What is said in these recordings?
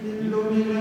Amen.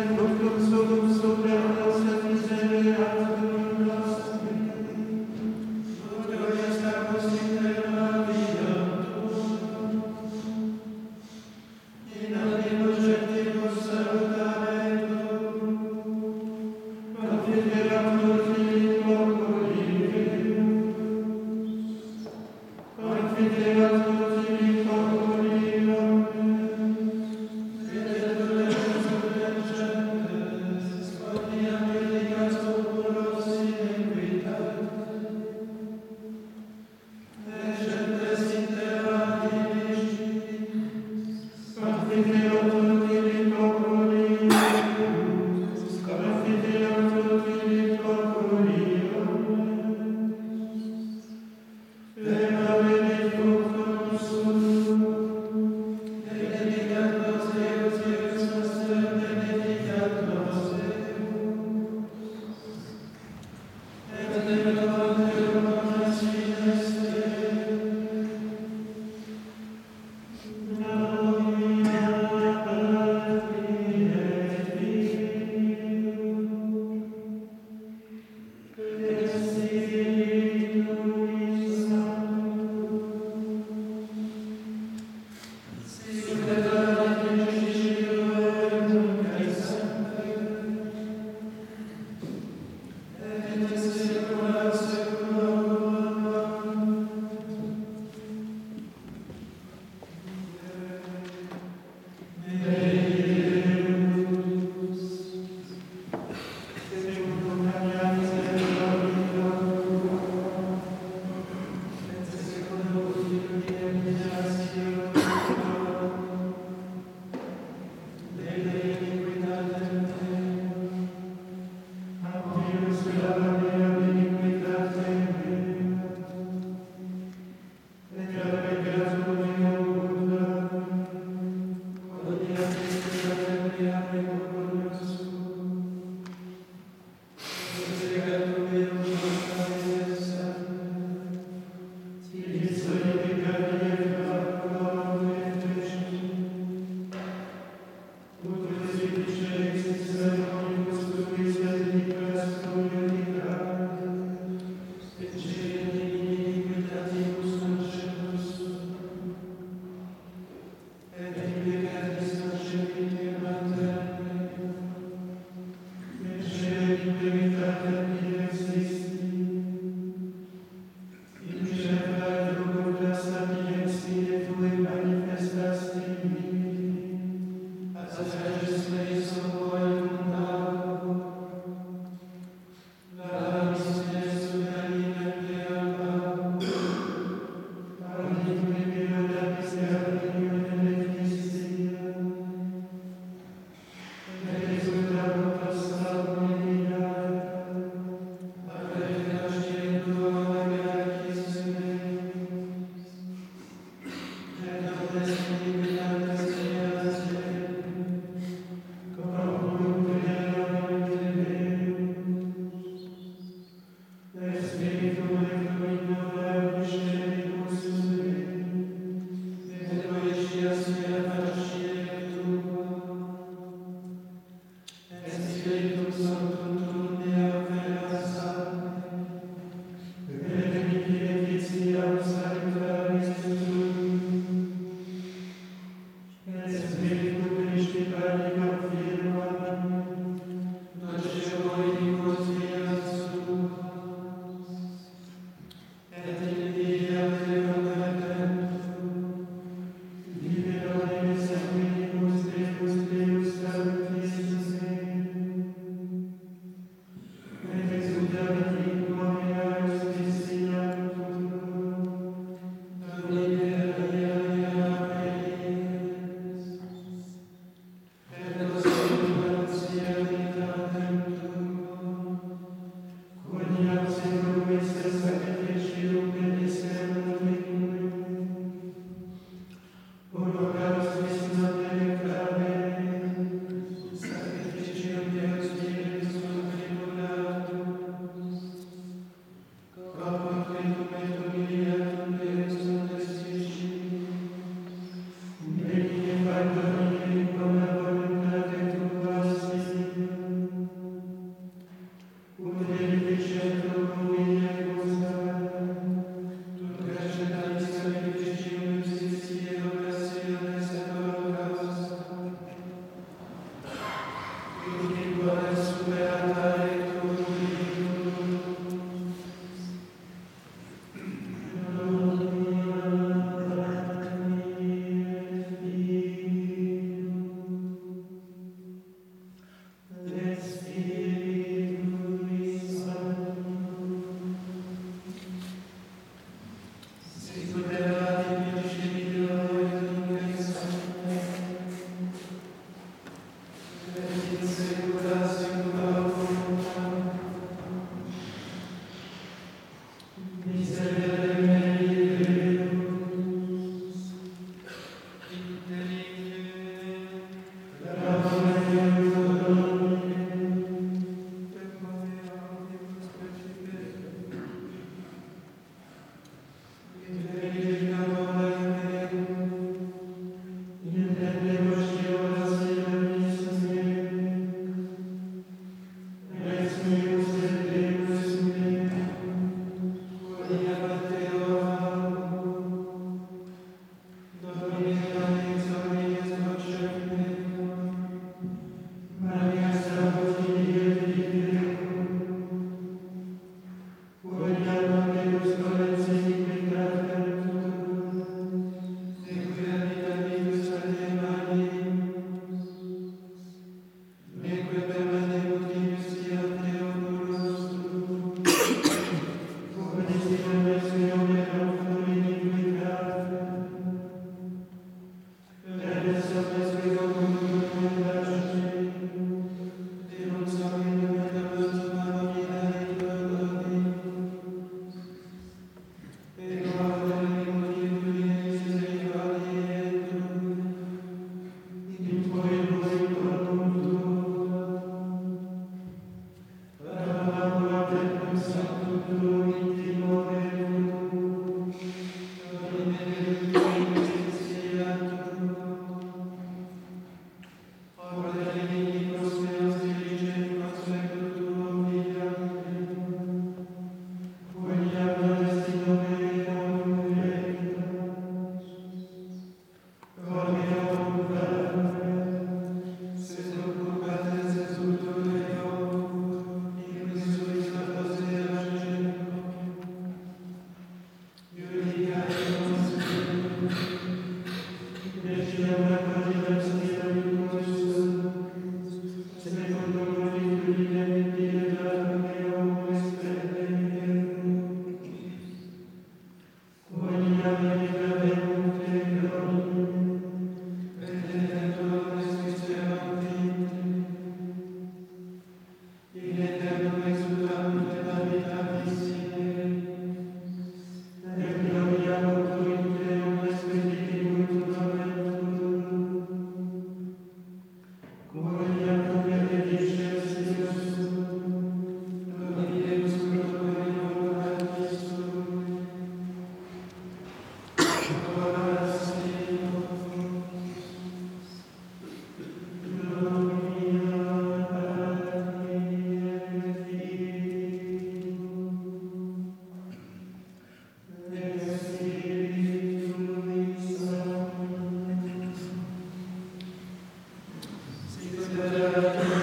Amen.